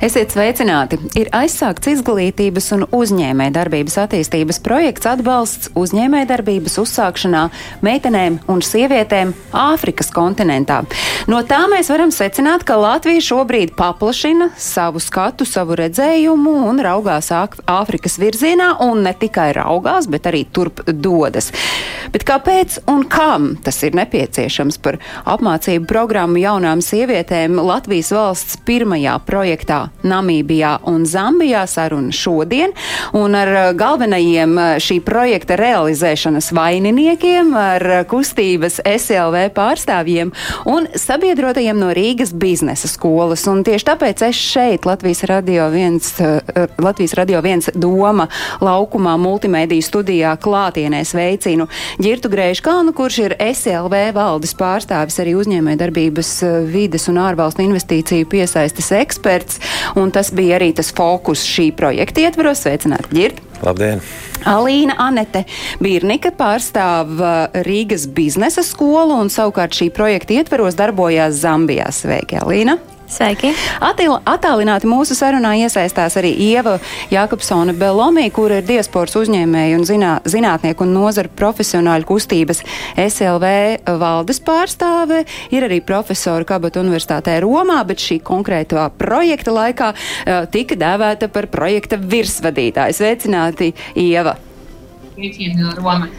Esiet sveicināti! Ir aizsākts izglītības un uzņēmē darbības attīstības projekts atbalsts uzņēmē darbības uzsākšanā meitenēm un sievietēm Āfrikas kontinentā. No tā mēs varam secināt, ka Latvija šobrīd paplašina savu skatu, savu redzējumu un raugās Āfrikas virzienā, un ne tikai raugās, bet arī turp dodas. Bet kāpēc un kam tas ir nepieciešams par apmācību programmu jaunām sievietēm Latvijas valsts pirmajā projektā Namībijā un Zambijā saruna šodien, un ar uh, galvenajiem uh, šī projekta realizēšanas vaininiekiem, ar uh, kustības SLV pārstāvjiem un sabiedrotajiem no Rīgas biznesa skolas. Un tieši tāpēc es šeit Latvijas radio viens, Latvijas radio viens doma laukumā multimediju studijā klātienē sveicinu Girtu Grēškalnu, kurš ir SLV valdes pārstāvis arī uzņēmē darbības vides un ārvalstu investīciju piesaistes eksperts, un tas bija arī tas fokus šī projekta ietvaros. Sveicināt, Girt! Labdien! Alīna Anete Birnika pārstāv Rīgas biznesa skolu un savukārt šī projekta ietveros darbojās Zambijā. Sveiki, Alīna! Sveiki! Atil, attālināti mūsu sarunā iesaistās arī Ieva Jākapsona Belomī, kura ir diasporas uzņēmēja un zinā, zinātnieku un nozaru profesionāļu kustības SLV valdes pārstāve. Ir arī profesora Kabata Universitātē Romā, bet šī konkrētā projekta laikā uh, tika dēvēta par projekta virsvadītāju. Sveicināti, Ieva! Sveicieni no Romas.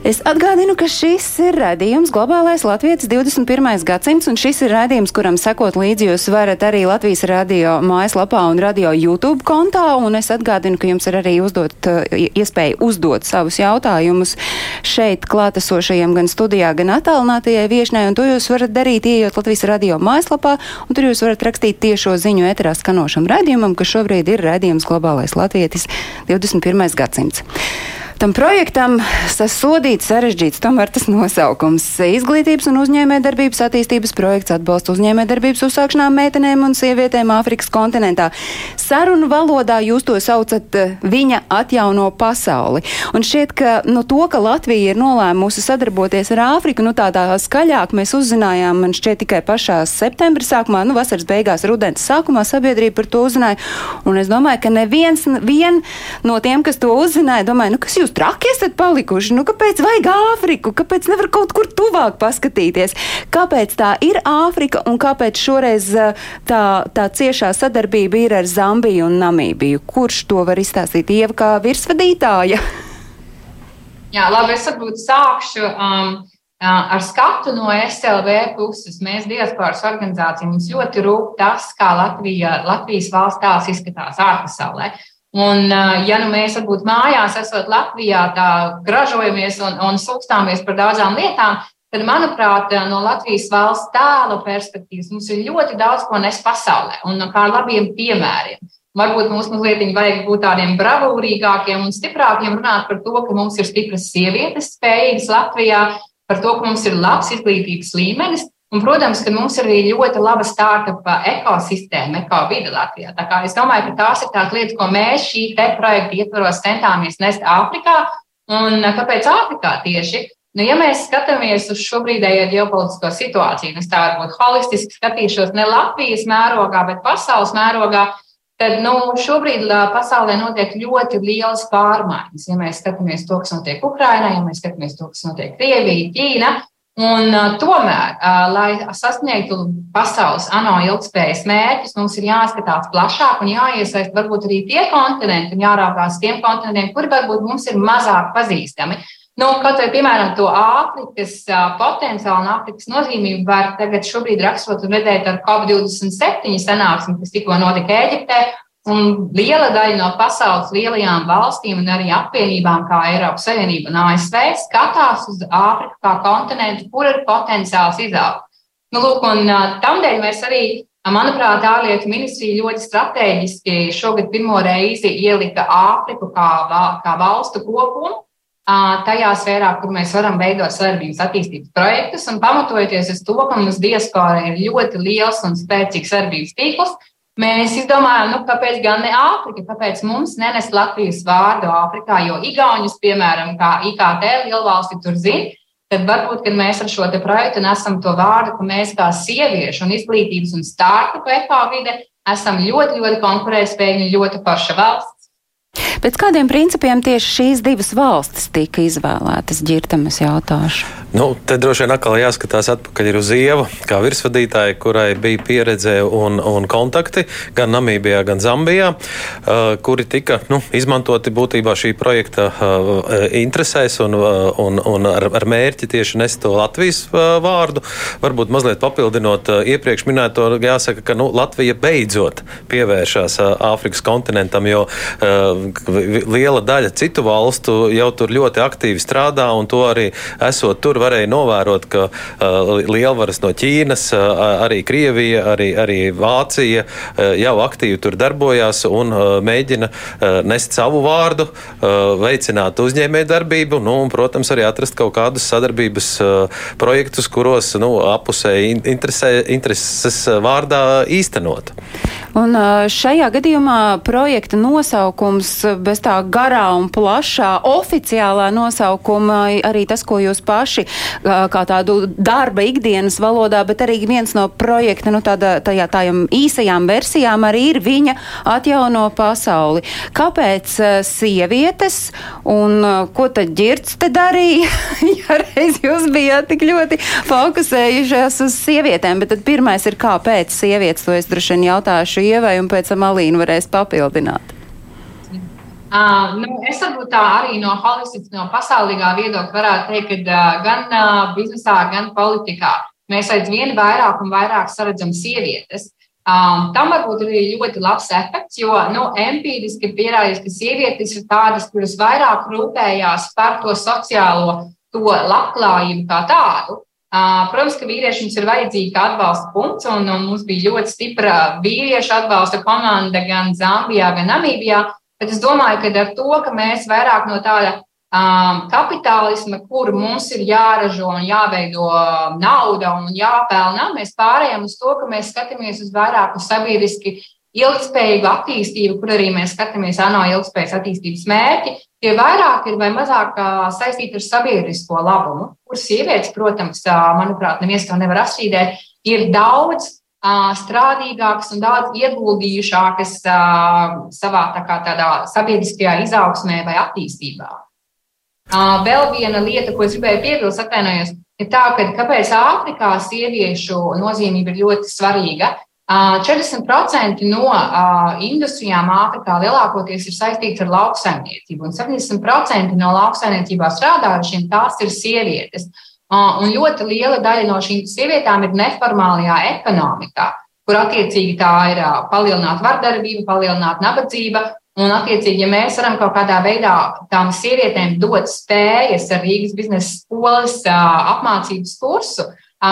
Es atgādinu, ka šis ir redzējums globālais Latvijas 21. gadsimts, un šis ir redzējums, kuram sekot līdzi jūs varat arī Latvijas radio mājaslapā un radio YouTube kontā, un es atgādinu, ka jums ir arī uzdot, iespēja uzdot savus jautājumus šeit klātesošajiem gan studijā, gan attālinātajai viešnai, un to jūs varat darīt, ieejot Latvijas radio mājaslapā, un tur jūs varat rakstīt tiešo ziņu eterā skanošam redzējumam, kas šobrīd ir redzējums globālais Latvijas 21. gadsimts. Tam projektam sasodīts sarežģīts tomēr tas nosaukums - Izglītības un uzņēmējdarbības attīstības projekts atbalsta uzņēmējdarbības uzsākšanām meitenēm un sievietēm Āfrikas kontinentā. Sarunu valodā jūs to saucat eh, viņa atjauno pasauli. Un šķiet, ka nu, to, ka Latvija ir nolēmusi sadarboties ar Āfriku, nu tā tā skaļāk mēs uzzinājām, man šķiet tikai pašā septembra sākumā, nu vasaras beigās, rudens sākumā sabiedrība par to uzzināja. Un es domāju, ka neviens vien no tiem, kas to uzzināja, domāja, nu kas jūs traki esat palikuši, nu kāpēc vajag Āfriku, kāpēc nevar kaut kur tuvāk paskatīties, kāpēc tā ir Āfrika un kāpēc šoreiz eh, tā, tā ciešā sadarbība ir ar Zambiju un Namībiju. Kurš to var izstāstīt? Ieva kā virsvadītāja. Jā, labi, es varbūt sākšu um, uh, ar skatu no SLV puses. Mēs diasporas organizācija mums ļoti rūp tas, kā Latvija, Latvijas valsts tēls izskatās ārpasaulē. Un, ja nu mēs varbūt mājās esot Latvijā, tā gražojamies un, un sūkstāmies par daudzām lietām, tad, manuprāt, no Latvijas valsts tēla perspektīvas mums ir ļoti daudz ko nes pasaulē un kā ar labiem piemēriem. Varbūt mums mazliet vajag būt tādiem bravūrīgākiem un stiprākiem, runāt par to, ka mums ir stipras sievietes spējīgas Latvijā, par to, ka mums ir labs izglītības līmenis. Un, protams, ka mums ir arī ļoti laba startup ekosistēma, ekovide Latvijā. Tā kā es domāju, ka tās ir tās lietas, ko mēs šī te projekta ietvaros centāmies nest Āfrikā. Un kāpēc Āfrikā tieši? Nu, ja mēs skatāmies uz šobrīdējo ģeopolitisko situāciju, es tā varbūt holistiski skatīšos ne Latvijas mērogā, bet pasaules mērogā, tad nu, šobrīd pasaulē notiek ļoti lielas pārmaiņas. Ja mēs skatāmies to, kas notiek Ukrainā, ja mēs skatāmies to, kas notiek Krievijā, Ķīnā, un uh, tomēr, uh, lai sasniegtu pasaules ANO ilgspējas mērķus, mums ir jāskatās plašāk un jāiesaist varbūt arī tie kontinenti un jāraugās tiem kontinentiem, kuri varbūt mums ir mazāk pazīstami. Nu, kaut vai, piemēram, to Āfrikas potenciālu un Āfrikas nozīmību var tagad šobrīd raksturot un redzēt ar COP27 sanāksmi, kas tikko notika Ēģiptē. Un liela daļa no pasaules lielajām valstīm un arī apvienībām, kā Eiropas Savienība un ASV, skatās uz Āfriku kā kontinentu, kur ir potenciāls izaugt. Nu, lūk, un tamdēļ mēs arī, manuprāt, ārlietu ministrija ļoti strateģiski šogad pirmo reizi ielika Āfriku kā, kā valstu kopumu tajā sfērā, kur mēs varam veidot sadarbības attīstības projektus, un pamatojoties uz to, ka mums diaspora ir ļoti liels un spēcīgs sadarbības tīkls, Mēs izdomājām, nu, kāpēc gan ne Āfrika, kāpēc mums nenest Latvijas vārdu Āfrikā, jo Igaunijas, piemēram, kā IKT lielvalsti tur zina, tad varbūt, kad mēs ar šo projektu nesam to vārdu, ka mēs kā sieviešu un izglītības un startupu ekovide esam ļoti, ļoti konkurētspējīgi un ļoti paša valsts. Pēc kādiem principiem tieši šīs divas valstis tika izvēlētas? Girtamas jautāšu. Nu, te droši vien atkal jāskatās atpakaļ uz Ievu, kā virsvadītāja, kurai bija pieredze un, un kontakti gan Namībijā, gan Zambijā, uh, kuri tika nu, izmantoti būtībā šī projekta uh, interesēs un, uh, un, un ar, ar mērķi tieši nest to Latvijas uh, vārdu. Varbūt mazliet papildinot uh, iepriekš minēto, jāsaka, ka nu, Latvija beidzot pievēršās uh, Āfrikas kontinentam, jo uh, liela daļa citu valstu jau tur ļoti aktīvi strādā, un to arī esot tur varēja novērot, ka uh, lielvaras no Ķīnas, uh, arī Krievija, arī, arī Vācija uh, jau aktīvi tur darbojās un mēģina nest savu vārdu, veicināt uzņēmē darbību, nu, un, protams, arī atrast kaut kādus sadarbības projektus, kuros nu, apusēji intereses vārdā īstenot. Un šajā gadījumā projekta nosaukums bez tā garā un plašā oficiālā nosaukuma arī tas, ko jūs paši kā tādu darba ikdienas valodā, bet arī viens no projekta, nu tāda, tajā tājām īsajām versijām arī ir viņa atjauno pasauli. Kāpēc sievietes un ko tad ģirts te darīja, ja reiz jūs bijāt tik ļoti fokusējušies uz sievietēm, bet tad pirmais ir kāpēc sievietes, to es droši vien jautāšu Ievai, un pēc tam Alīna varēs papildināt. Uh, nu, es varbūt tā arī no holistiskā, no pasaulīgā viedokļa varētu teikt, ka uh, gan uh, biznesā, gan politikā mēs aizvien vairāk un vairāk saredzam sievietes. Um, tam varbūt arī ļoti labs efekts, jo nu, empīriski ir pierādīts, ka sievietes ir tādas, kuras vairāk rūpējās par to sociālo to labklājību kā tādu. Protams, ka vīriešiem ir vajadzīga atbalsta punkts, un, un mums bija ļoti stipra vīriešu atbalsta komanda gan Zambijā, gan Namībijā. Bet es domāju, ka ar to, ka mēs vairāk no tāda um, kapitālisma, kur mums ir jāražo un jāveido nauda un jāpelnā, mēs pārējām uz to, ka mēs skatāmies uz vairāk uz sabiedriski ilgspējīgu attīstību, kur arī mēs skatāmies ANO ilgspējas attīstības mērķi, tie vairāk ir vai mazāk saistīti ar sabiedrisko labumu, kur sievietes, protams, manuprāt, neviens to nevar atšķīdēt, ir daudz strādīgākas un daudz ieguldījušākas savā tā kā, tādā sabiedriskajā izaugsmē vai attīstībā. Vēl viena lieta, ko es gribēju piebilst, atvainojos, ir tā, ka kāpēc Āfrikā sieviešu nozīmība ir ļoti svarīga. 40% no industrijām Āfrikā lielākoties ir saistīts ar lauksaimniecību, un 70% no lauksaimniecībā strādājušiem tās ir sievietes. Un ļoti liela daļa no šīm sievietēm ir neformālajā ekonomikā, kur attiecīgi tā ir palielināta vardarbība, palielināta nabadzība. Un, attiecīgi, ja mēs varam kaut kādā veidā tām sievietēm dot spējas ar Rīgas biznesa skolas apmācības kursu,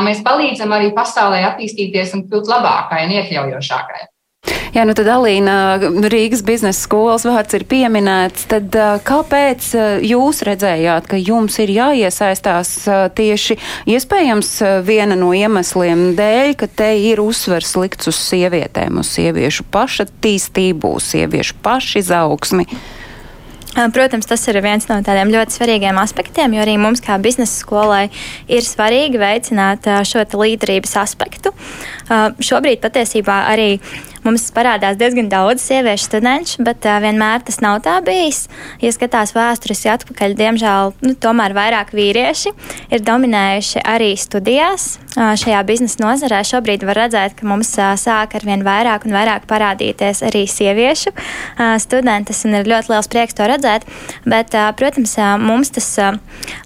mēs palīdzam arī pasaulē attīstīties un kļūt labākai un iekļaujošākai. Jā, nu tad Alīna Rīgas biznesa skolas vārds ir pieminēts. Tad kāpēc jūs redzējāt, ka jums ir jāiesaistās tieši iespējams viena no iemesliem dēļ, ka te ir uzsvers likts uz sievietēm, uz sieviešu pašattīstību, uz sieviešu pašizaugsmi? Protams, tas ir viens no tādiem ļoti svarīgiem aspektiem, jo arī mums, kā biznesa skolai, ir svarīgi veicināt šo līderības aspektu. Šobrīd patiesībā arī Mums parādās diezgan daudz sieviešu studentu, bet uh, vienmēr tas nav tā bijis. Ja skatās vēsturiski atpakaļ, diemžēl nu, tomēr vairāk vīrieši ir dominējuši arī studijās. Uh, šajā biznesa nozarē šobrīd var redzēt, ka mums uh, sāk ar vien vairāk un vairāk parādīties arī sieviešu uh, studentes, un ir ļoti liels prieks to redzēt. Bet, uh, protams, uh, mums tas uh,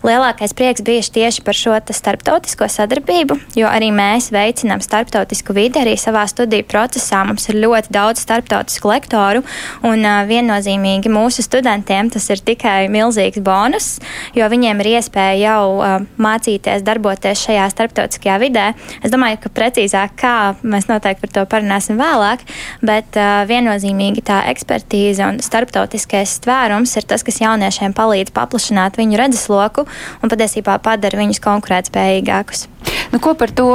lielākais prieks bija tieši par šo starptautisko sadarbību, jo arī mēs veicinām starptautisku vidi arī savā studiju procesā. Mums ir ļoti daudz starptautisku lektoru, un uh, viennozīmīgi mūsu studentiem tas ir tikai milzīgs bonus, jo viņiem ir iespēja jau uh, mācīties, darboties šajā starptautiskajā vidē. Es domāju, ka precīzāk kā mēs noteikti par to parunāsim vēlāk, bet uh, viennozīmīgi tā ekspertīze un starptautiskais tvērums ir tas, kas jauniešiem palīdz paplašināt viņu redzesloku un patiesībā padara viņus konkurētspējīgākus. Nu, ko par to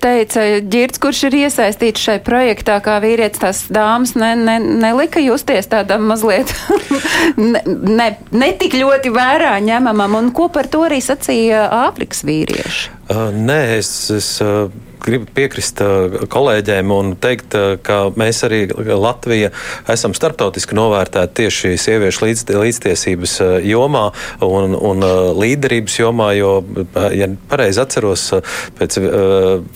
teica Girts, kurš ir iesaistīts šai projektā, kā vīrietis tās dāmas ne, ne, nelika justies tādam mazliet ne, ne, netik ļoti vērā ņemamam, un ko par to arī sacīja Āfrikas vīrieši? Uh, nē, es, es uh, gribu piekrist uh, kolēģiem un teikt, uh, ka mēs arī Latvija esam starptautiski novērtēti tieši sieviešu līdz, līdztiesības uh, jomā un, un līderības jomā, jo, ja pareizi atceros, pēc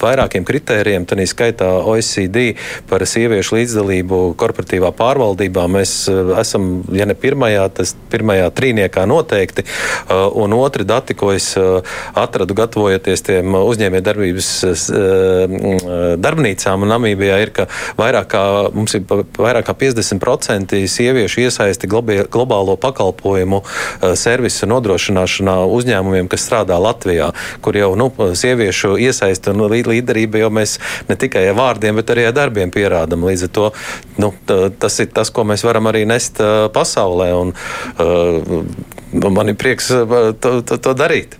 vairākiem kritērijiem, tad skaitā OECD par sieviešu līdzdalību korporatīvā pārvaldībā mēs esam, ja ne pirmajā, tas pirmajā trīniekā noteikti, un otri dati, ko es atradu gatavojoties tiem uzņēmējdarbības darbnīcām Namībijā ir, ka vairāk kā, mums ir vairāk kā 50% sieviešu iesaisti globālo pakalpojumu eh, servisu nodrošināšanā uzņēmumiem, kas strādā Latvijā, kur jau nu, sieviešu iesaisti un līderība jau mēs ne tikai ar vārdiem, bet arī ar darbiem pierādam. Līdz ar to nu, tas ir tas, ko mēs varam arī nest eh, pasaulē. Un, uh, man ir prieks to, to, to darīt.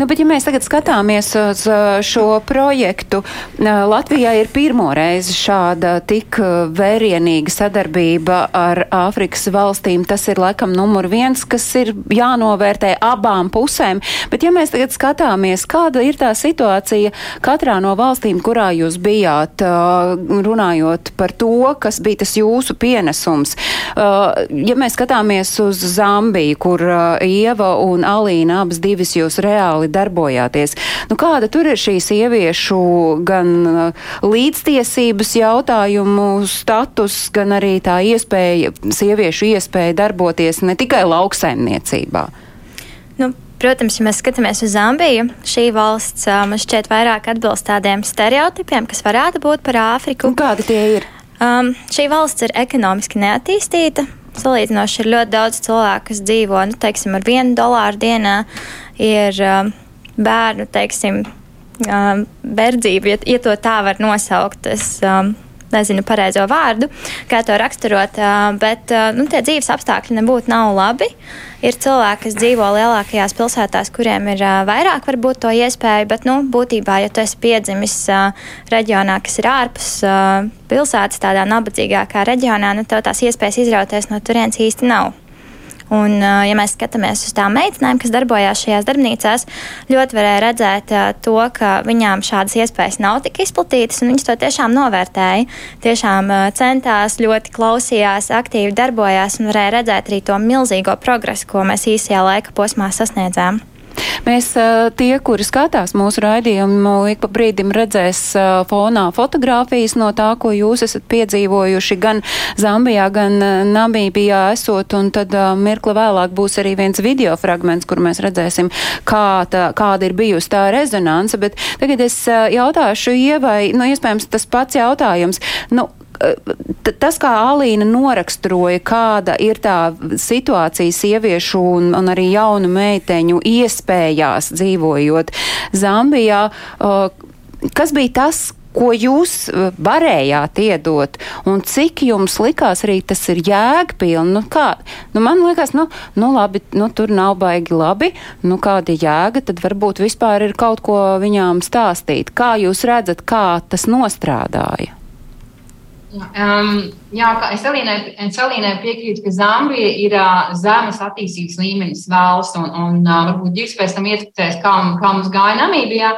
Nu, bet, ja mēs tagad skatāmies uz uh, šo projektu, uh, Latvijā ir pirmo reizi šāda tik uh, vērienīga sadarbība ar Āfrikas valstīm. Tas ir laikam numur viens, kas ir jānovērtē abām pusēm. Bet, ja mēs tagad skatāmies, kāda ir tā situācija katrā no valstīm, kurā jūs bijāt, runājot par to, kas bija tas jūsu pienesums. Ja mēs skatāmies uz Zambiju, kur Ieva un Alīna abas divas jūs reāli darbojāties. Nu, kāda tur ir šī sieviešu gan uh, līdztiesības jautājumu status, gan arī tā iespēja, sieviešu iespēja darboties ne tikai lauksaimniecībā? Nu, Protams, ja mēs skatāmies uz Zambiju, šī valsts uh, man šķiet vairāk atbilst tādiem stereotipiem, kas varētu būt par Āfriku. Un kādi tie ir? Um, šī valsts ir ekonomiski neattīstīta. Salīdzinoši ir ļoti daudz cilvēku, kas dzīvo nu, teiksim, ar vienu dolāru dienā. Ir bērnu, teiksim, verdzību, ja, ja to tā var nosaukt. Es, nezinu pareizo vārdu, kā to raksturot, bet nu, tie dzīves apstākļi nebūtu nav labi. Ir cilvēki, kas dzīvo lielākajās pilsētās, kuriem ir vairāk varbūt to iespēju, bet nu, būtībā, ja tu esi piedzimis reģionā, kas ir ārpus pilsētas, tādā nabadzīgākā reģionā, nu, tev tās iespējas izrauties no turienes īsti nav. Un, ja mēs skatāmies uz tām meitenēm, kas darbojās šajās darbnīcās, ļoti varēja redzēt to, ka viņām šādas iespējas nav tik izplatītas, un viņas to tiešām novērtēja. Tiešām centās, ļoti klausījās, aktīvi darbojās un varēja redzēt arī to milzīgo progresu, ko mēs īsajā laika posmā sasniedzām. Mēs tie, kuri skatās mūsu raidījumu, ik pa brīdim redzēs fonā fotogrāfijas no tā, ko jūs esat piedzīvojuši gan Zambijā, gan Namībijā esot, un tad mirkli vēlāk būs arī viens video fragments, kur mēs redzēsim, kā tā, kāda ir bijusi tā rezonanse, bet tagad es jautāšu Ievai, nu, iespējams, tas pats jautājums. Nu, tas, kā Alīna noraksturoja, kāda ir tā situācija sieviešu un, un arī jaunu meiteņu iespējās dzīvojot Zambijā, kas bija tas, ko jūs varējāt iedot, un cik jums likās arī tas ir jēgpilni. Nu, kā, nu, man liekas, nu, nu labi, nu, tur nav baigi labi, nu, kāda jēga, tad varbūt vispār ir kaut ko viņām stāstīt. Kā jūs redzat, kā tas nostrādāja? Um, jā, kā es Elīnai piekrītu, ka Zambija ir uh, zemes attīstības līmenis valsts, un, un uh, varbūt Gigs pēc tam ieskicēs, kā, kā mums gāja Namībijā.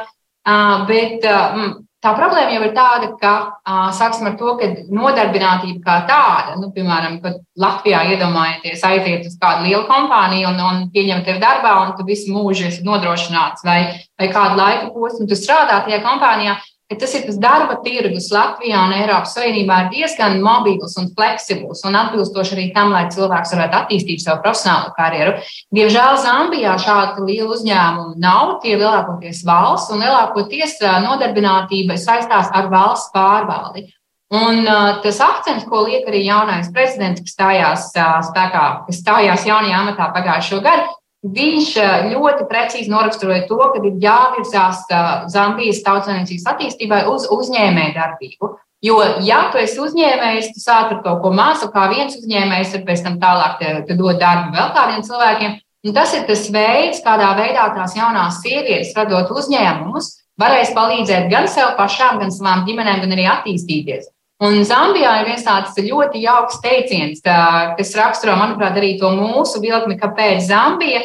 Uh, bet uh, tā problēma jau ir tāda, ka uh, sāksim ar to, ka nodarbinātība kā tāda, nu, piemēram, kad Latvijā iedomājieties aiziet uz kādu lielu kompāniju un, un pieņem tevi darbā, un tu visu mūžu esi nodrošināts vai, vai kādu laiku posmu tu strādā tajā kompānijā ka tas ir tas darba tirgus Latvijā un Eiropas Savienībā ir diezgan mobils un fleksibls un atbilstoši arī tam, lai cilvēks varētu attīstīt savu profesionālo karjeru. Diemžēl Zambijā šādu lielu uzņēmumu nav, tie lielākoties valsts un lielākoties nodarbinātība saistās ar valsts pārvaldi. Un uh, tas akcents, ko liek arī jaunais prezidents, kas stājās uh, spēkā, kas stājās jaunajā amatā pagājušo gadu, Viņš eh, ļoti precīzi noraksturoja to, ka ir jāvirzās eh, Zambijas tautsēmniecības attīstībai uz uzņēmēju darbību. Jo, ja tu esi uzņēmējs, tu sāc ar kaut ko māsu, kā viens uzņēmējs, tad pēc tam tālāk te, te dod darbu vēl kādiem cilvēkiem. Un tas ir tas veids, kādā veidā tās jaunās sievietes, radot uzņēmumus, varēs palīdzēt gan sev pašām, gan savām ģimenēm, gan arī attīstīties. Un Zambijā ir viens tāds ļoti jauks teiciens, kas raksturo, manuprāt, arī to mūsu vilkli, kāpēc Zambija.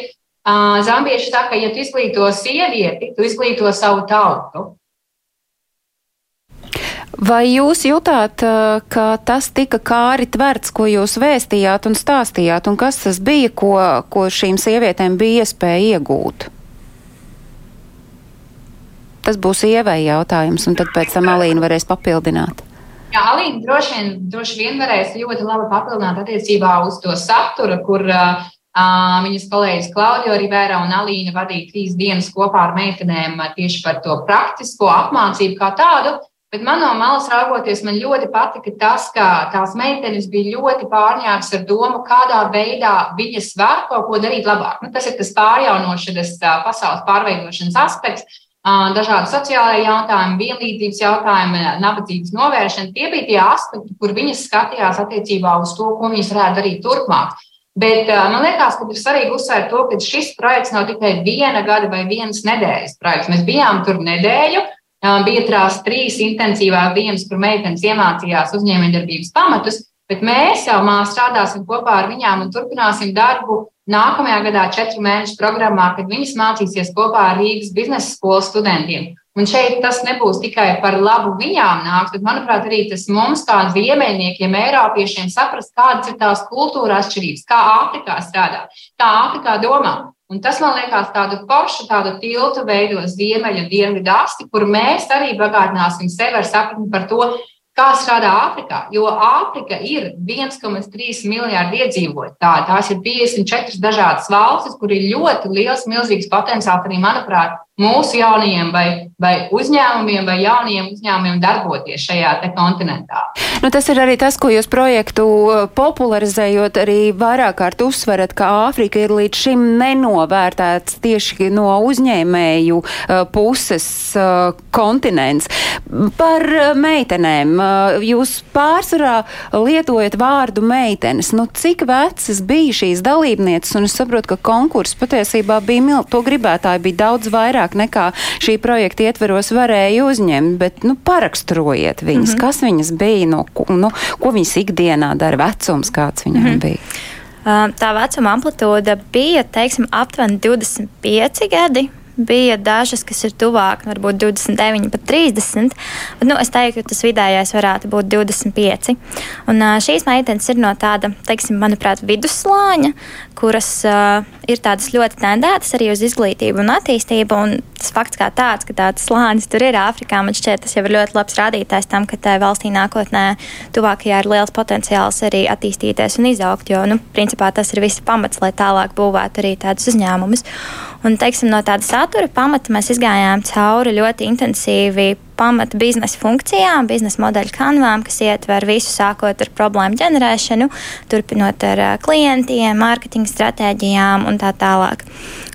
Zambieši saka, ja tu izglīto sievieti, tu izglīto savu tautu. Vai jūs jutāt, ka tas tika kāri tverts, ko jūs vēstījāt un stāstījāt, un kas tas bija, ko, ko šīm sievietēm bija iespēja iegūt? Tas būs ievai jautājums, un tad pēc tam Alīna varēs papildināt. Jā, Alīna droši vien, droši vien varēs ļoti labi papildināt attiecībā uz to saturu, kur uh, viņas kolēģis Klaudio Rivera un Alīna vadīja trīs dienas kopā ar meitenēm tieši par to praktisko apmācību kā tādu. Bet man no malas raugoties, man ļoti patika tas, ka tās meitenes bija ļoti pārņēmas ar domu, kādā veidā viņas var kaut ko darīt labāk. Nu, tas ir tas pārjaunošanas, pasaules pārveidošanas aspekts dažādi sociālai jautājumi, vienlīdzības jautājumi, nabadzības novēršana. Tie bija tie aspekti, kur viņas skatījās attiecībā uz to, ko viņas varētu darīt turpmāk. Bet man liekas, ka ir svarīgi uzsvērt to, ka šis projekts nav tikai viena gada vai vienas nedēļas projekts. Mēs bijām tur nedēļu, bija trās trīs intensīvās dienas, kur meitenes iemācījās uzņēmējdarbības pamatus, bet mēs jau strādāsim kopā ar viņām un turpināsim darbu nākamajā gadā četru mēnešu programmā, kad viņas mācīsies kopā ar Rīgas biznesa skolas studentiem. Un šeit tas nebūs tikai par labu viņām nāks, bet, manuprāt, arī tas mums, kā ziemeļniekiem, eiropiešiem, saprast, kādas ir tās kultūra atšķirības, kā Āfrikā strādā, kā Āfrikā domā. Un tas, man liekas, tādu foršu, tādu tiltu veido ziemeļu un dienvidu asti, kur mēs arī bagātināsim sevi ar sapratni par to, kā strādā Āfrikā. Jo Āfrika ir 1,3 miljārdi iedzīvotāji. Tās ir 54 dažādas valstis, kur ir ļoti liels, milzīgs potenciāls arī, manuprāt, mūsu jaunajiem vai, vai uzņēmumiem vai jaunajiem uzņēmumiem darboties šajā kontinentā. Nu, tas ir arī tas, ko jūs projektu uh, popularizējot arī vairāk kārt uzsverat, ka Āfrika ir līdz šim nenovērtēts tieši no uzņēmēju uh, puses uh, kontinents. Par meitenēm. Jūs pārsvarā lietojat vārdu meitenes. Nu, cik vecas bija šīs dalībnieces? Un es saprotu, ka konkurss patiesībā bija, to gribētāji bija daudz vairāk nekā šī projekta ietveros varēja uzņemt, bet nu, paraksturojiet viņas, mm -hmm. kas viņas bija, no, nu, ko viņas ikdienā dara, vecums kāds viņām mm -hmm. bija. Tā vecuma amplitūda bija teiksim, aptuveni 25 gadi bija dažas, kas ir tuvāk, varbūt 29, pat 30. Bet, nu, es teiktu, ka tas vidējais varētu būt 25. Un šīs meitenes ir no tāda, teiksim, manuprāt, vidusslāņa, kuras uh, ir tādas ļoti tendētas arī uz izglītību un attīstību. Un tas fakts kā tāds, ka tāds slānis tur ir Āfrikā, man šķiet, tas jau ir ļoti labs rādītājs tam, ka tai valstī nākotnē tuvākajā ir liels potenciāls arī attīstīties un izaugt. Jo, nu, principā tas ir viss pamats, lai tālāk būvētu arī tādus uzņēmumus. Un, teiksim, no tāda satura pamata mēs gājām cauri ļoti intensīvi pamata biznesa funkcijām, biznesa modeļu kanvām, kas ietver visu sākot ar problēmu ģenerēšanu, turpinot ar klientiem, mārketinga stratēģijām un tā tālāk.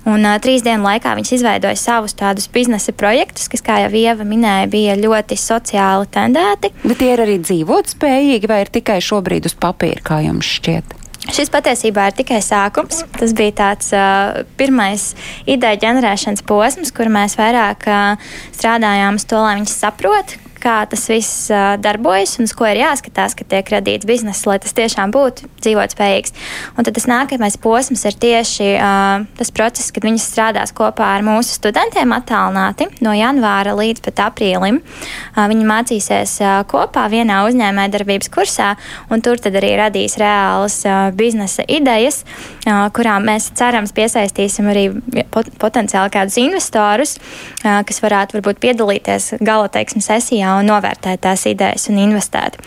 Un uh, trīs dienu laikā viņš izveidoja savus tādus biznesa projektus, kas, kā jau Ieva minēja, bija ļoti sociāli tendēti. Bet tie ir arī dzīvot spējīgi vai ir tikai šobrīd uz papīra, kā jums šķiet? Šis patiesībā ir tikai sākums. Tas bija tāds uh, pirmais ideja ģenerēšanas posms, kur mēs vairāk uh, strādājām uz to, lai viņi saprotu, kā tas viss darbojas un uz ko ir jāskatās, kad tiek radīts bizness, lai tas tiešām būtu dzīvotspējīgs. Un tad tas nākamais posms ir tieši tas process, kad viņi strādās kopā ar mūsu studentiem attālināti no janvāra līdz pat aprīlim. Viņi mācīsies kopā vienā uzņēmējdarbības kursā, un tur tad arī radīs reālas biznesa idejas, kurām mēs cerams piesaistīsim arī pot potenciāli kādus investorus, kas varētu varbūt piedalīties gala teiksim, sesijā un novērtēt tās idejas un investēt.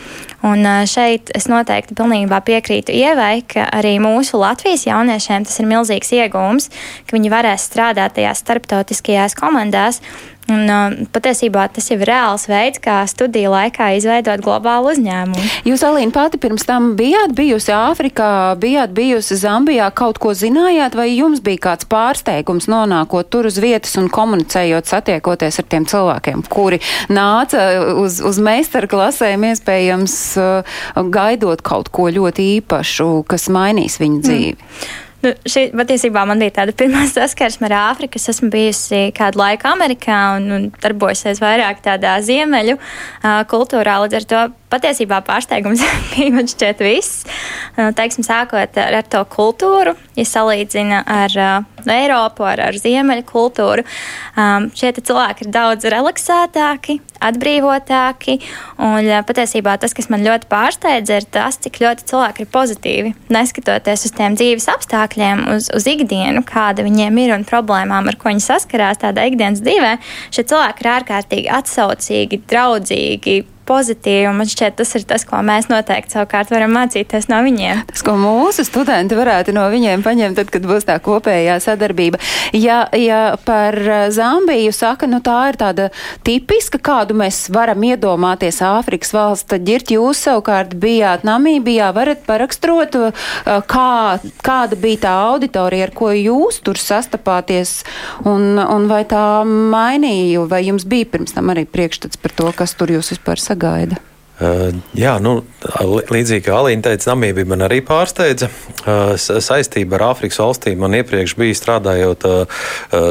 Un šeit es noteikti pilnībā piekrītu Ievai, ka arī mūsu Latvijas jauniešiem tas ir milzīgs iegūms, ka viņi varēs strādāt tajās starptautiskajās komandās Un, uh, patiesībā tas jau ir reāls veids, kā studiju laikā izveidot globālu uzņēmumu. Jūs, Alīna, pati pirms tam bijāt bijusi Āfrikā, bijāt bijusi Zambijā, kaut ko zinājāt, vai jums bija kāds pārsteigums nonākot tur uz vietas un komunicējot, satiekoties ar tiem cilvēkiem, kuri nāca uz, uz meistarklasēm, iespējams, uh, gaidot kaut ko ļoti īpašu, kas mainīs viņu dzīvi? Mm. Nu, šī patiesībā man bija tāda pirmā saskarsme ar Āfriku. Es esmu bijusi kādu laiku Amerikā un, un darbojusies vairāk tādā ziemeļu uh, kultūrā. Līdz ar to patiesībā pārsteigums bija man šķiet viss. Uh, teiksim, sākot ar, ar to kultūru, ja salīdzina ar uh, Eiropu, ar, ar ziemeļu kultūru, um, šie cilvēki ir daudz relaksētāki, atbrīvotāki. Un uh, patiesībā tas, kas man ļoti pārsteidza, ir tas, cik ļoti cilvēki ir pozitīvi, neskatoties uz tiem dzīves apstākļiem uz, uz ikdienu, kāda viņiem ir un problēmām, ar ko viņi saskarās tādā ikdienas dzīvē, šie cilvēki ir ārkārtīgi atsaucīgi, draudzīgi, pozitīvi. Man šķiet, tas ir tas, ko mēs noteikti savukārt varam mācīties no viņiem. Tas, ko mūsu studenti varētu no viņiem paņemt, tad, kad būs tā kopējā sadarbība. Ja, ja par Zambiju saka, nu tā ir tāda tipiska, kādu mēs varam iedomāties Āfrikas valsts, tad ģirt jūs savukārt bijāt Namībijā, varat paraksturot, kā, kāda bija tā auditorija, ar ko jūs tur sastapāties, un, un vai tā mainīja, vai jums bija pirms tam arī priekšstats par to, kas tur jūs vispār sagaidīja? Sagaida? Uh, jā, nu, līdzīgi kā Alīna teica, Namībija man arī pārsteidza. Uh, saistība ar Āfrikas valstīm man iepriekš bija strādājot uh,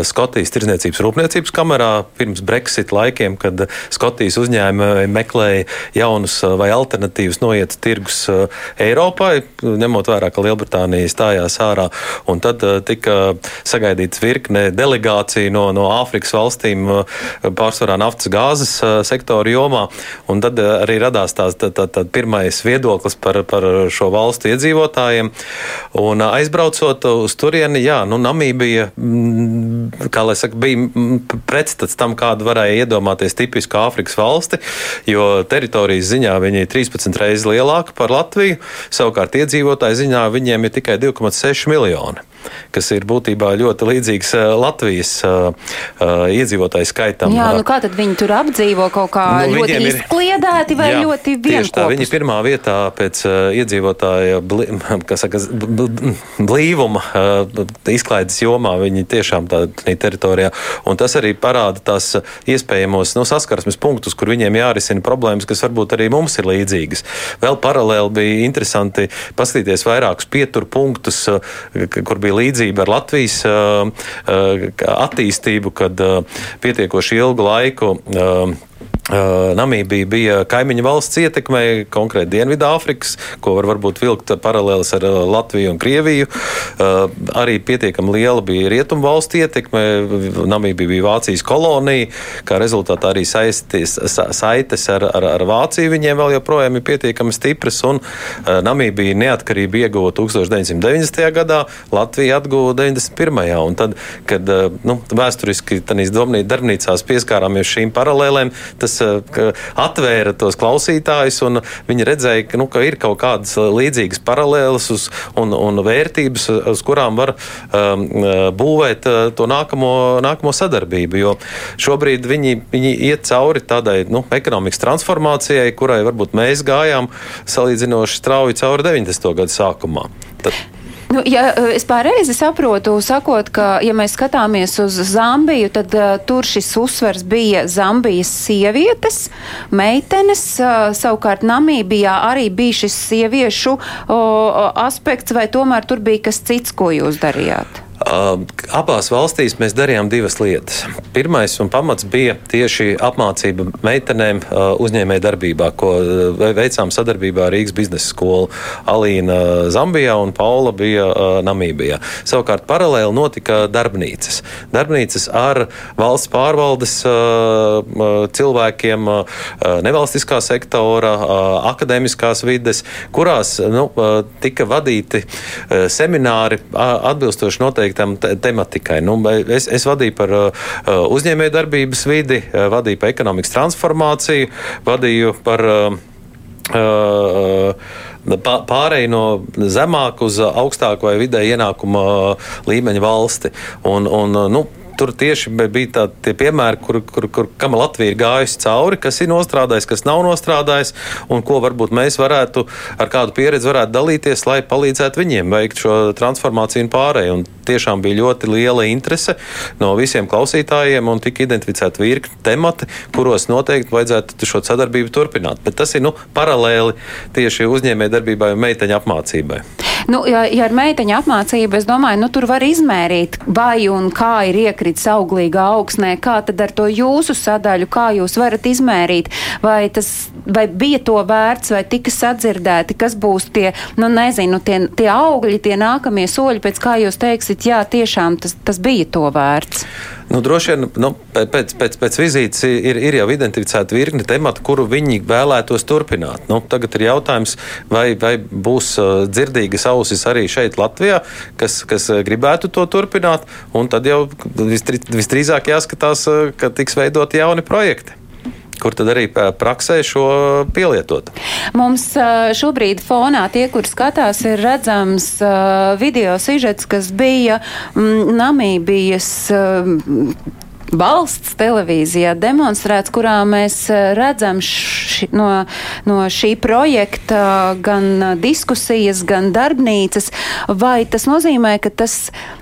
Skotijas Tirzniecības Rūpniecības kamerā pirms Brexit laikiem, kad Skotijas uzņēmumi meklēja jaunus vai alternatīvus noiet tirgus Eiropai, ņemot vērā, ka Lielbritānija stājās ārā. Un tad tika sagaidīts virkne delegāciju no, no Āfrikas valstīm, pārsvarā naftas gāzes sektoru jomā. Un tad arī radās radās tās tā, tā, tā pirmais viedoklis par, par šo valstu iedzīvotājiem. Un aizbraucot uz turieni, jā, nu, Namībija, mm, saka, bija pretstats tam, kādu varēja iedomāties tipisku Āfrikas valsti, jo teritorijas ziņā viņi ir 13 reizes lielāka par Latviju, savukārt iedzīvotāju ziņā viņiem ir tikai 2,6 miljoni kas ir būtībā ļoti līdzīgs eh, Latvijas uh, uh, iedzīvotāju skaitam. Jā, nu kā tad viņi tur apdzīvo kaut kā nu, ļoti izkliedēti vai jā, ļoti vienkārši? Tā, viņi pirmā vietā pēc iedzīvotāja bli, saka, blīvuma izklaides jomā, viņi tiešām tādā teritorijā. Un tas arī parāda tās iespējamos nu, saskarsmes punktus, kur viņiem jārisina problēmas, kas varbūt arī mums ir līdzīgas. Vēl paralēli bija interesanti paskatīties vairākus pieturpunktus, kur bija līdzība ar Latvijas attīstību, kad pietiekoši ilgu laiku Namībija bija kaimiņu valsts ietekmē, konkrēti Dienvidāfrikas, ko var varbūt vilkt paralēlis ar Latviju un Krieviju. Arī pietiekami liela bija rietumu valstu ietekme. Namībija bija Vācijas kolonija, kā rezultātā arī saisties, saites ar, ar, ar Vāciju viņiem vēl joprojām ir pietiekami stipras. Un Namībija neatkarību ieguva 1990. gadā, Latvija atguva 91. Un tad, kad nu, vēsturiski tanīs darbnīcās pieskārāmies šīm paralēlēm, tas atvēra tos klausītājus, un viņi redzēja, ka, nu, ka ir kaut kādas līdzīgas paralēlas uz, un, un vērtības, uz kurām var um, būvēt uh, to nākamo, nākamo sadarbību. Jo šobrīd viņi, viņi iet cauri tādai nu, ekonomikas transformācijai, kurai varbūt mēs gājām salīdzinoši strauji cauri 90. gadu sākumā. Tad... Nu, ja es pareizi saprotu, sakot, ka, ja mēs skatāmies uz Zambiju, tad uh, tur šis uzsvers bija Zambijas sievietes, meitenes, uh, savukārt Namībijā arī bija šis sieviešu uh, aspekts, vai tomēr tur bija kas cits, ko jūs darījāt? Abās valstīs mēs darījām divas lietas. Pirmais un pamats bija tieši apmācība meitenēm uzņēmēju darbībā, ko veicām sadarbībā ar Rīgas biznesa skolu. Alīna Zambijā un Paula bija Namībijā. Savukārt paralēli notika darbnīcas. Darbnīcas ar valsts pārvaldes cilvēkiem, nevalstiskā sektora, akadēmiskās vides, kurās nu, tika vadīti semināri atbilstoši noteikti noteiktam tematikai. Nu, es, es vadīju par uh, uh uzņēmējdarbības vidi, uh, vadīju par ekonomikas transformāciju, vadīju par. Uh, uh, pārēju no zemāka uz augstāku vai vidēju ienākuma līmeņa valsti. Un, un, nu, tur tieši bija tādi piemēri, kur, kur, kur kam Latvija ir gājusi cauri, kas ir nostrādājis, kas nav nostrādājis, un ko varbūt mēs varētu ar kādu pieredzi varētu dalīties, lai palīdzētu viņiem veikt šo transformāciju un pārēju. Un tiešām bija ļoti liela interese no visiem klausītājiem, un tika identificēti virkni temati, kuros noteikti vajadzētu šo sadarbību turpināt. Bet tas ir nu, paralēli tieši uzņēmējdarbībai un meiteņu apmācībai. Nu, ja, ja ar meiteņu apmācību, es domāju, nu, tur var izmērīt, vai un kā ir iekritis auglīgā augsnē, kā tad ar to jūsu sadaļu, kā jūs varat izmērīt, vai tas, vai bija to vērts, vai tika sadzirdēti, kas būs tie, nu, nezinu, tie, tie augļi, tie nākamie soļi, pēc kā jūs teiksit, jā, tiešām tas, tas bija to vērts. Nu, droši vien nu, pēc, pēc, pēc vizītes ir, ir jau identificēta virkne tematu, kuru viņi vēlētos turpināt. Nu, tagad ir jautājums, vai, vai būs uh, dzirdīgas ausis arī šeit, Latvijā, kas, kas uh, gribētu to turpināt. Tad jau visdrīzāk jāskatās, uh, ka tiks veidoti jauni projekti kur tad arī praksē šo pielietot. Mums šobrīd fonā tie, kur skatās, ir redzams video sižets, kas bija mm, Namībijas valsts televīzijā demonstrēts, kurā mēs eh, redzam ši, no, no šī projekta gan eh, diskusijas, gan darbnīcas. Vai tas nozīmē, ka tas,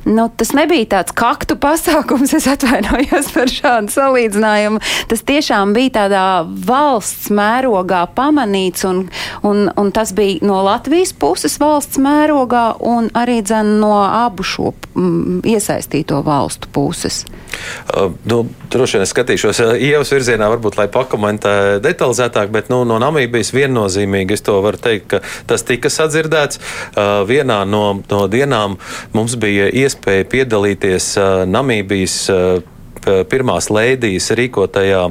nu, tas nebija tāds kaktu pasākums, es atvainojos par šādu salīdzinājumu. Tas tiešām bija tādā valsts mērogā pamanīts, un, un, un tas bija no Latvijas puses valsts mērogā, un arī dzen no abu šo m, iesaistīto valstu puses. Uh, nu, droši vien skatīšos uh, ievas virzienā, varbūt, lai pakomentē detalizētāk, bet nu, no Namībijas viennozīmīgi es to varu teikt, ka tas tika sadzirdēts. Uh, vienā no, no dienām mums bija iespēja piedalīties Namībijas pirmās lēdijas rīkotajā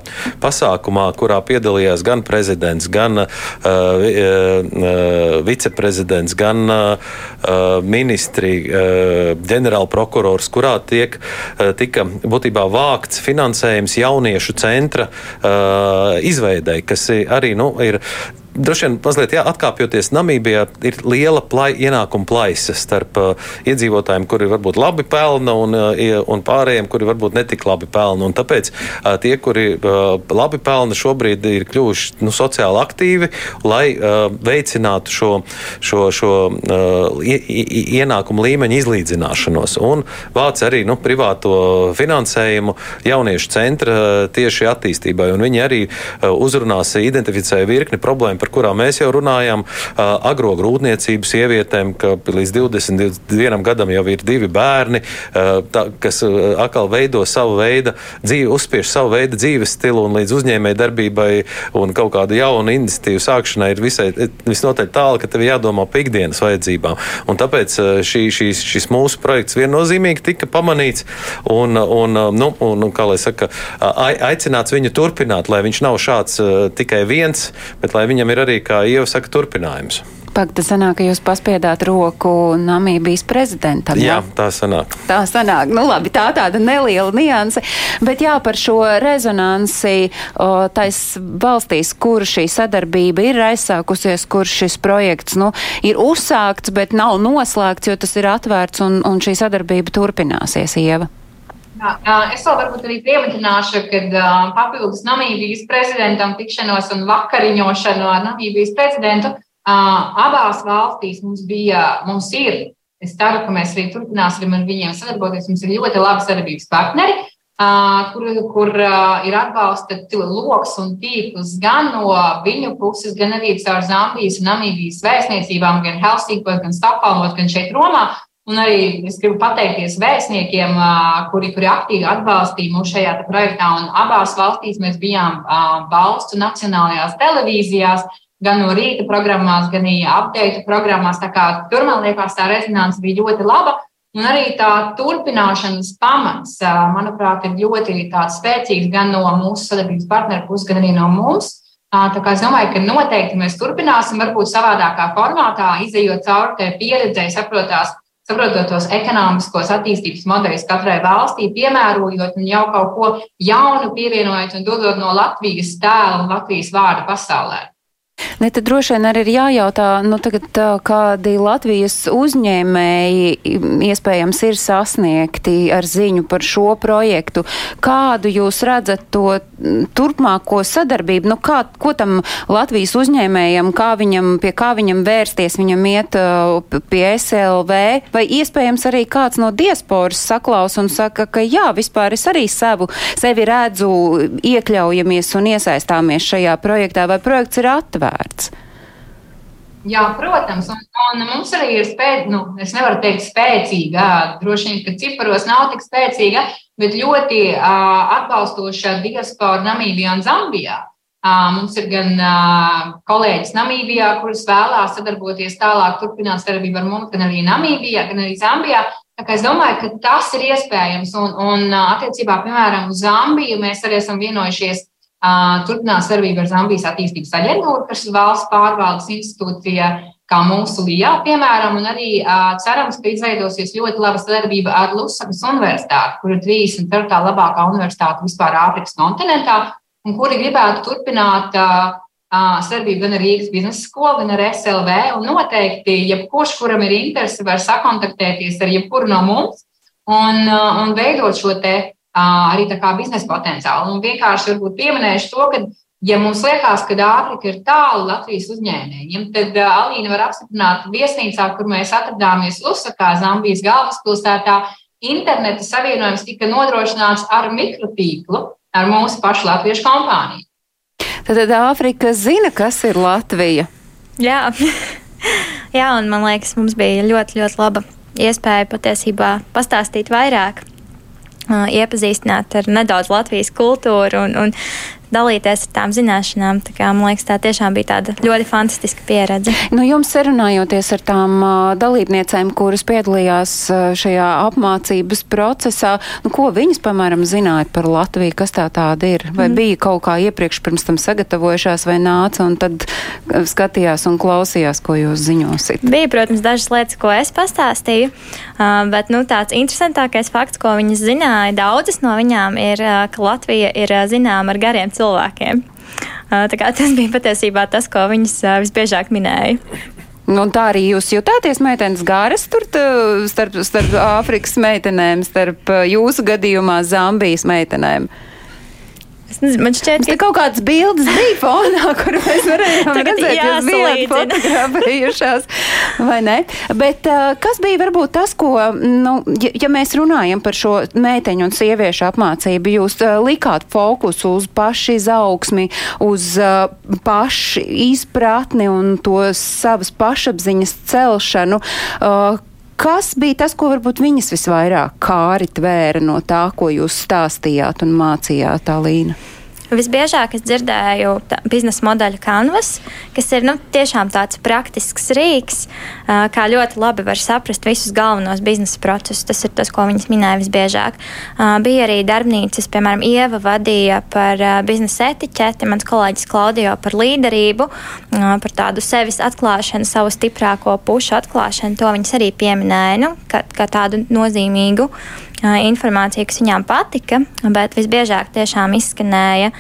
pasākumā, kurā piedalījās gan prezidents, gan uh, uh, viceprezidents, gan uh, ministri, uh, ģenerālprokurors, kurā tiek, uh, tika būtībā vākts finansējums jauniešu centra uh, izveidei, kas arī nu, ir droši vien mazliet jā, atkāpjoties Namībijā, ir liela plai, ienākuma plaisa starp uh, iedzīvotājiem, kuri varbūt labi pelna, un, uh, un pārējiem, kuri varbūt netik labi pelna. Un tāpēc uh, tie, kuri uh, labi pelna, šobrīd ir kļuvuši nu, sociāli aktīvi, lai uh, veicinātu šo, šo, šo uh, ienākumu līmeņu izlīdzināšanos. Un vāc arī nu, privāto finansējumu jauniešu centra uh, tieši attīstībai. Un viņi arī uh, uzrunās identificēja virkni problēmu par kurām mēs jau runājam, agro grūtniecības sievietēm, ka līdz 21 gadam jau ir divi bērni, tā, kas atkal veido savu veidu dzīvi, uzspiež savu veidu dzīves stilu un līdz uzņēmēji darbībai un kaut kādu jaunu iniciatīvu sākšanai ir visai, visnotaļ tālu, ka tev jādomā par ikdienas vajadzībām. Un tāpēc šī, šīs, šis mūsu projekts viennozīmīgi tika pamanīts un, un, nu, un, un kā lai saka, aicināts viņu turpināt, lai viņš nav šāds tikai viens, bet lai viņam ir ir arī, kā Ieva saka, turpinājums. Pagaidā sanāk, ka jūs paspiedāt roku Namībijas prezidentam. Jā, jā tā sanāk. Tā sanāk. Nu labi, tā tāda neliela nianse. Bet jā, par šo rezonansi o, tais valstīs, kur šī sadarbība ir aizsākusies, kur šis projekts, nu, ir uzsākts, bet nav noslēgts, jo tas ir atvērts un, un šī sadarbība turpināsies, Ieva. Es vēl varbūt arī piemetināšu, ka papildus Namībijas prezidentam tikšanos un vakariņošanu ar Namībijas prezidentu abās valstīs mums bija, mums ir. Es ceru, ka mēs arī turpināsim ar viņiem sadarboties. Mums ir ļoti labi sadarbības partneri, kur, kur ir atbalsta lokus un tīkls gan no viņu puses, gan arī caur Zambijas un Namībijas vēstniecībām, gan Helsinkos, gan Stokholmos, gan šeit Romā. Un arī es gribu pateikties vēstniekiem, kuri, kuri aktīvi atbalstīja mūs šajā projektā. Un abās valstīs mēs bijām valstu nacionālajās televīzijās, gan no rīta programmās, gan arī apgaitu programmās. Tur man liekas, tā rezonance bija ļoti laba. Un arī tā turpināšanas pamats, manuprāt, ir ļoti spēcīgs gan no mūsu sadarbības partneru puses, gan arī no mums. Tā kā es domāju, ka noteikti mēs turpināsim, varbūt savādākā formātā, izējot cauri tai pieredzēji, saprotās, saprotot tos ekonomiskos attīstības modeļus katrai valstī, piemērojot un jau kaut ko jaunu pievienojot un dodot no Latvijas tēla un Latvijas vārda pasaulē. Ne, tad droši vien arī ir jājautā, nu, tagad, kādi Latvijas uzņēmēji iespējams ir sasniegti ar ziņu par šo projektu. Kādu jūs redzat to turpmāko sadarbību? Nu, kā, ko tam Latvijas uzņēmējam, kā viņam, pie kā viņam vērsties, viņam iet pie SLV, vai iespējams arī kāds no diasporas saklaus un saka, ka jā, vispār es arī savu, sevi redzu, iekļaujamies un iesaistāmies šajā projektā, vai projekts ir atvērts? Jā, protams, un, Un mums arī ir spēcīga, nu, es nevaru teikt spēcīga, droši vien, ka ciparos nav tik spēcīga, bet ļoti uh, atbalstoša diaspora Namībijā un Zambijā. Uh, mums ir gan uh, kolēģis Namībijā, kuras vēlās sadarboties tālāk, turpināt sadarbību ar mums, gan arī Namībijā, gan arī Zambijā. Es domāju, ka tas ir iespējams. Un, un attiecībā, piemēram, uz Zambiju mēs arī esam vienojušies turpināt sadarbību ar Zambijas attīstības aģentūru, kas ir valsts pārvaldes institūcija, kā mūsu LIA, piemēram, un arī cerams, ka izveidosies ļoti laba sadarbība ar Lusakas universitāti, kur ir 34. labākā universitāte vispār Āfrikas kontinentā, un kuri gribētu turpināt sadarbību gan ar Rīgas biznesa skolu, gan ar SLV. Un noteikti, jebkurš, kuram ir interese, var sakontaktēties ar jebkuru no mums un, un veidot šo te arī tā kā biznesa potenciālu. Un vienkārši varbūt pieminēšu to, ka, ja mums liekas, ka Āfrika ir tālu Latvijas uzņēmējiem, tad Alīna var apstiprināt viesnīcā, kur mēs atradāmies Lusakā, Zambijas galvaspilsētā. Interneta savienojums tika nodrošināts ar mikrotīklu, ar mūsu pašu latviešu kompāniju. Tad Āfrika zina, kas ir Latvija. Jā. Jā, un man liekas, mums bija ļoti, ļoti laba iespēja patiesībā pastāstīt vairāk iepazīstināt ar nedaudz Latvijas kultūru un, un dalīties ar tām zināšanām. Tā kā, man liekas, tā tiešām bija tāda ļoti fantastiska pieredze. Nu, jums sarunājoties ar tām dalībniecēm, kuras piedalījās šajā apmācības procesā, nu, ko viņas, piemēram, zināja par Latviju, kas tā tāda ir? Vai mm. bija kaut kā iepriekš pirms tam sagatavojušās vai nāca un tad skatījās un klausījās, ko jūs ziņosiet? Bija, protams, dažas lietas, ko es pastāstīju, bet nu, tāds interesantākais fakts, ko viņas zināja, daudzas no viņām ir, ka Latvija ir zināma ar gariem cilvēkiem cilvēkiem. Tas bija patiesībā tas, ko viņas visbiežāk minēja. Nu, un tā arī jūs jutāties meitenes garas tur starp, starp Āfrikas meitenēm, starp jūsu gadījumā Zambijas meitenēm. Es nezinu, man šķiet, ka kaut kādas bildes bija fonā, kur mēs varējām redzēt, kas bija fotografējušās, vai ne? Bet uh, kas bija varbūt tas, ko, nu, ja, ja mēs runājam par šo meiteņu un sieviešu apmācību, jūs uh, likāt fokusu uz paši izaugsmi, uz uh, paši izpratni un to savas pašapziņas celšanu. Uh, Kas bija tas, ko varbūt viņas visvairāk kāri tvēra no tā, ko jūs stāstījāt un mācījāt, Alīna? Visbiežāk es dzirdēju biznesa modeļu kanvas, kas ir nu, tiešām tāds praktisks rīks, kā ļoti labi var saprast visus galvenos biznesa procesus. Tas ir tas, ko viņas minēja visbiežāk. Bija arī darbnīcas, piemēram, Ieva vadīja par biznesa etiķeti, mans kolēģis Klaudijo par līderību, par tādu sevis atklāšanu, savu stiprāko pušu atklāšanu. To viņas arī pieminēja nu, kā, kā tādu nozīmīgu informāciju, kas viņām patika, bet visbiežāk tiešām izskanēja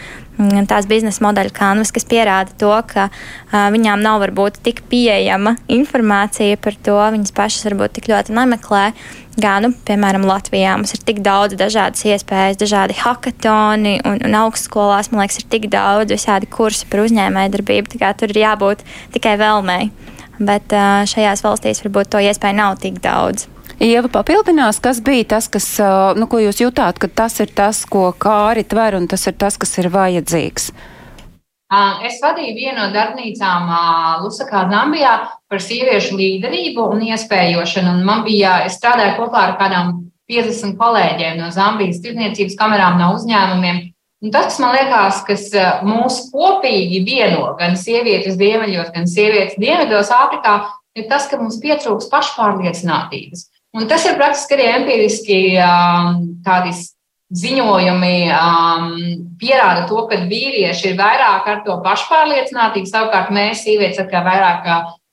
tās biznesa modeļa kanvas, kas pierāda to, ka uh, viņām nav varbūt tik pieejama informācija par to, viņas pašas varbūt tik ļoti nemeklē. Gan, nu, piemēram, Latvijā mums ir tik daudz dažādas iespējas, dažādi hackathoni, un, un augstskolās, man liekas, ir tik daudz visādi kursi par uzņēmējdarbību. Tur ir jābūt tikai vēlmei. Bet uh, šajās valstīs varbūt to iespēju nav tik daudz. Ieva papildinās, kas bija tas, kas, nu, ko jūs jutāt, ka tas ir tas, ko kāri tver un tas ir tas, kas ir vajadzīgs? Es vadīju vienu no darbnīcām Lusakā, Zambijā par sieviešu līderību un iespējošanu. Un man bija, es strādāju kopā ar kādām 50 kolēģiem no Zambijas tirdzniecības kamerām, no uzņēmumiem. Un tas, kas man liekas, kas mūs kopīgi vieno, gan sievietes ziemeļos, gan sievietes dienvidos Āfrikā, ir tas, ka mums pietrūks pašpārliecinātības. Un tas ir praktiski arī empiriski um, tādi ziņojumi um, pierāda to, ka vīrieši ir vairāk ar to pašpārliecinātību, savukārt mēs, sievietes, kā vairāk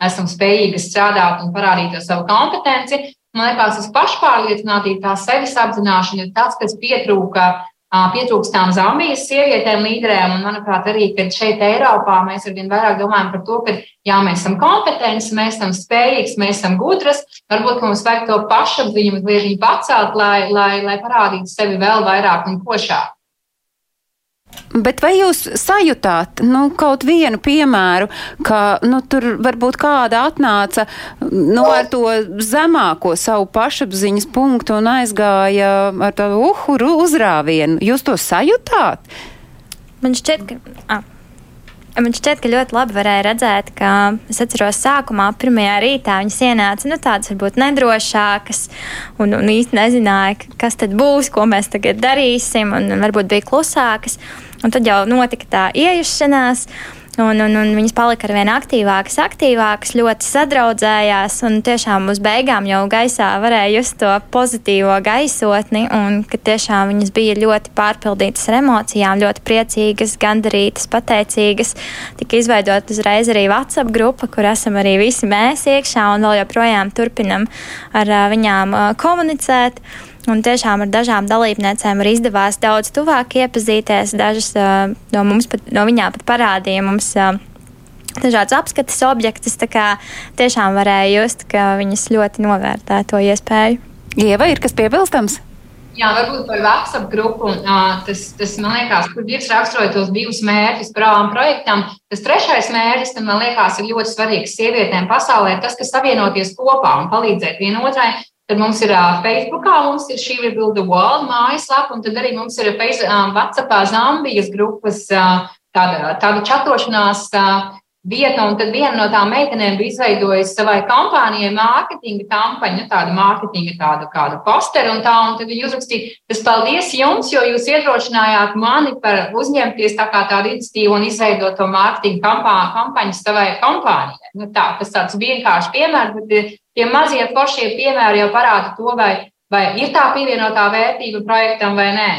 esam spējīgas strādāt un parādīt savu kompetenci. Man liekas, tas pašpārliecinātība, tā sevis apzināšana ir tas, kas pietrūka pietrūkstām Zambijas sievietēm, līderēm. Un, manuprāt, arī šeit, Eiropā, mēs arvien vairāk domājam par to, ka jā, mēs esam kompetenti, mēs esam spējīgi, mēs esam gudras. Varbūt mums vajag to pašapziņu mazliet pacelt, lai, lai, lai parādītu sevi vēl vairāk un košāk. Bet vai jūs sajūtāt nu, kaut vienu piemēru, ka nu, tur varbūt kāda atnāca nu, ar to zemāko savu pašapziņas punktu un aizgāja ar tādu uhuru uzrāvienu? Jūs to sajūtāt? Man šķiet, ka. Ah. Man šķiet, ka ļoti labi varēja redzēt, ka es atceros, sākumā, pirmajā rītā viņas ienāca nu, tādas varbūt nedrošākas, un, un īsti nezināja, kas tad būs, ko mēs tagad darīsim, un, varbūt bija klusākas. Un tad jau notika tā iejušanās. Un, un, un viņas palika ar vien aktīvākas, aktīvākas, ļoti sadraudzējās. Un tiešām uz beigām jau gaisā varēja just to pozitīvo gaisotni. Un ka tiešām viņas bija ļoti pārpildītas ar emocijām, ļoti priecīgas, gandarītas, pateicīgas. Tika izveidota uzreiz arī WhatsApp grupa, kur esam arī visi mēs iekšā un vēl joprojām turpinam ar viņām komunicēt. Un tiešām ar dažām dalībniecēm ir izdevās daudz tuvāk iepazīties. Dažas uh, no, mums, pat, no viņām pat parādīja mums uh, dažādas apskates objektus. Tā kā tiešām varēja just, ka viņas ļoti novērtē to iespēju. Ieva, ir kas piebilstams? Jā, varbūt par WhatsApp grupu. Tas, tas man liekas, kur Dievs raksturoja tos divus mērķus pravām projektam. Tas trešais mērķis, tam man liekas, ir ļoti svarīgs sievietēm pasaulē. Tas, kas savienoties kopā un palīdzēt vienotrai, Tad mums ir uh, Facebookā, mums ir šī Rebuild the World mājaslapa, un tad arī mums ir Facebook, uh, WhatsAppā Zambijas grupas uh, tāda, tāda čatošanās uh, vieta, un tad viena no tām meitenēm bija izveidojusi savai kompānijai mārketinga kampaņu, tādu mārketinga tādu kādu posteru, un tā, un tad viņi uzrakstīja, tas paldies jums, jo jūs iedrošinājāt mani par uzņemties tā kā tādu iniciatīvu un izveidot to mārketinga kampaņu savai kompānijai. Nu, tā, tas tāds vienkāršs piemērs, bet Tie mazie foršie piemēri jau parāda to, vai, vai ir tā pievienotā vērtība projektam vai nē.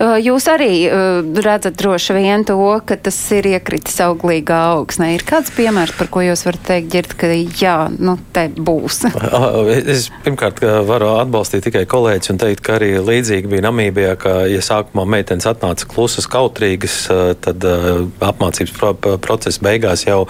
Jūs arī redzat droši vien to, ka tas ir iekritis auglīgā augsnē. Ir kāds piemērs, par ko jūs varat teikt, ģirt, ka jā, nu, te būs? es pirmkārt varu atbalstīt tikai kolēģis un teikt, ka arī līdzīgi bija Namībijā, ka, ja sākumā meitenes atnāca klusas, kautrīgas, tad apmācības pro procesa beigās jau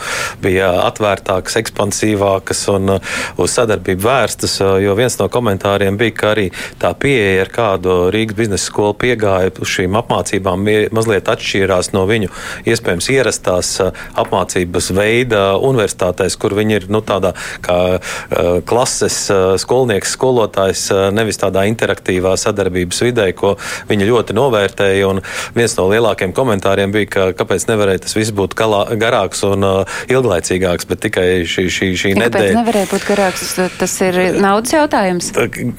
bija atvērtākas, ekspansīvākas un uz sadarbību vērstas, jo viens no komentāriem bija, ka arī tā pieeja, ar kādu Rīgas biznesa skolu piegāja uz šīm apmācībām mazliet atšķīrās no viņu iespējams ierastās apmācības veida universitātēs, kur viņi ir nu, tādā kā klases skolnieks, skolotājs, nevis tādā interaktīvā sadarbības vidē, ko viņi ļoti novērtēja. Un viens no lielākiem komentāriem bija, ka kāpēc nevarēja tas viss būt galā, garāks un ilglaicīgāks, bet tikai šī, šī, šī ja, nedēļa. Nevarēja būt garāks, tas ir naudas jautājums.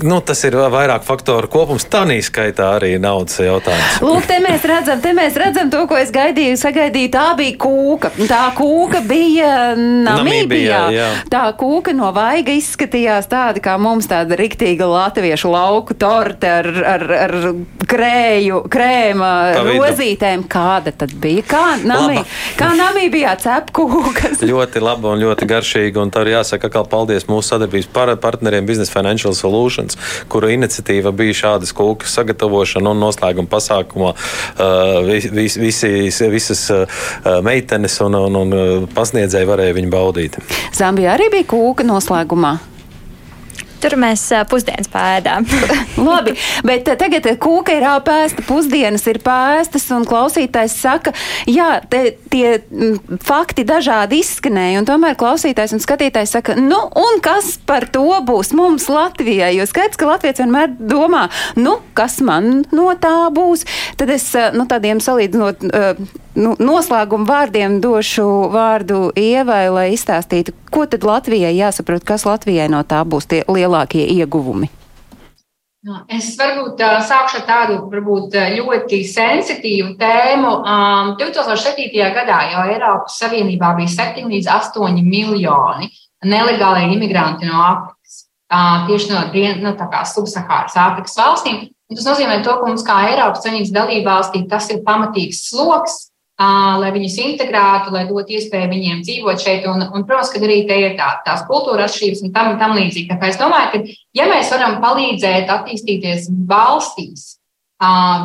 Nu, tas ir vairāk faktoru kopums, tā nīskaitā arī naudas jautājums jautājums. Lūk, te mēs redzam, te mēs redzam to, ko es gaidīju, sagaidīju. Tā bija kūka. Tā kūka bija Namībijā. Tā kūka no vaiga izskatījās tāda, kā mums tāda riktīga latviešu lauku torte ar, ar, ar krēju, krēma rozītēm. Kāda tad bija? Kā, Namī, kā Namībijā cep kūkas? ļoti laba un ļoti garšīga. Un tā ir jāsaka, ka paldies mūsu sadarbības par partneriem Business Financial Solutions, kuru iniciatīva bija šādas kūkas sagatavošana un noslēguma pasākumā vis, vis, visi, visas meitenes un, un, un pasniedzēji varēja viņu baudīt. Zambijā arī bija kūka noslēgumā. Tur mēs pusdienas pēdām. Labi, bet tagad kūka ir apēsta, pusdienas ir pēstas, un klausītājs saka, jā, te, tie fakti dažādi izskanēja, un tomēr klausītājs un skatītājs saka, nu, un kas par to būs mums Latvijai? Jo skaidrs, ka Latvijas vienmēr domā, nu, kas man no tā būs? Tad es, nu, tādiem salīdzinot, nu, noslēguma vārdiem došu vārdu Ievai, lai izstāstītu, ko tad Latvijai jāsaprot, kas Latvijai no tā būs tie lielākie ieguvumi. Es varbūt sākšu ar tādu varbūt, ļoti sensitīvu tēmu. Um, 2007. gadā jau Eiropas Savienībā bija 7 līdz 8 miljoni nelegāli imigranti no Āfrikas, tieši no, no nu, subsahāras Āfrikas valstīm. Tas nozīmē, to, ka mums kā Eiropas Savienības dalībvalstī tas ir pamatīgs sloks, lai viņus integrētu, lai dotu iespēju viņiem dzīvot šeit. Un, un protams, ka arī te ir tā, tās kultūras atšķirības un tam, tam līdzīgi. Tāpēc es domāju, ka, ja mēs varam palīdzēt attīstīties valstīs,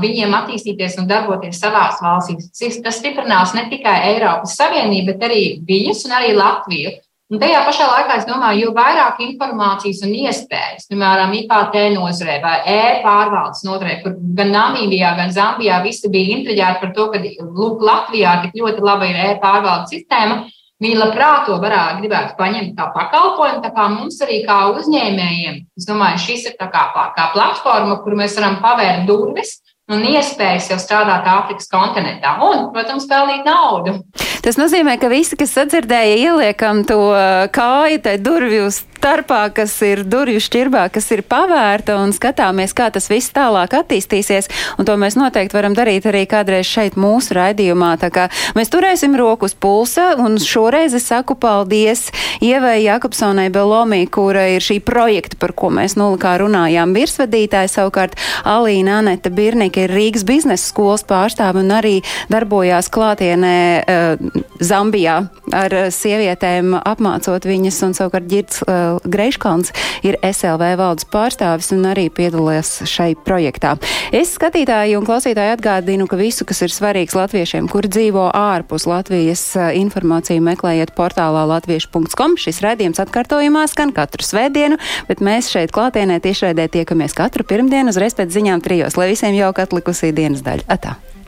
viņiem attīstīties un darboties savās valstīs, tas stiprinās ne tikai Eiropas Savienību, bet arī viņus un arī Latviju. Un tajā pašā laikā es domāju, jo vairāk informācijas un iespējas, piemēram, IKT nozarē vai e-pārvaldes nozarē, kur gan Namībijā, gan Zambijā visi bija intriģēti par to, ka lūk, Latvijā tik ļoti laba ir e-pārvaldes sistēma. Viņi labprāt to varētu gribētu paņemt kā pakalpojumu, tā kā mums arī kā uzņēmējiem. Es domāju, šis ir tā kā, kā platforma, kur mēs varam pavērt durvis un iespējas jau strādāt Āfrikas kontinentā un, protams, pelnīt naudu. Tas nozīmē, ka visi, kas sadzirdēja, ieliekam to kāju tai durvju starpā, kas ir durvju šķirbā, kas ir pavērta un skatāmies, kā tas viss tālāk attīstīsies. Un to mēs noteikti varam darīt arī kādreiz šeit mūsu raidījumā. Tā kā mēs turēsim roku uz pulsa un šoreiz es saku paldies Ievai Jakobsonai Belomī, kura ir šī projekta, par ko mēs nulikā runājām, virsvadītāja savukārt Alīna Aneta Birnika ir Rīgas biznesa skolas pārstāve un arī darbojās klātienē uh, Zambijā ar sievietēm apmācot viņas un savukārt ģirds uh, Greiškalns ir SLV valdes pārstāvis un arī piedalās šai projektā. Es skatītāji un klausītāji atgādinu, ka visu, kas ir svarīgs latviešiem, kur dzīvo ārpus Latvijas, informāciju meklējiet portālā latviešu.com. Šis raidījums atkārtojumā skan katru svētdienu, bet mēs šeit klātienē tiešraidē tiekamies katru pirmdienu uzreiz pēc ziņām trijos, lai visiem jauka atlikusī dienas daļa. Atā!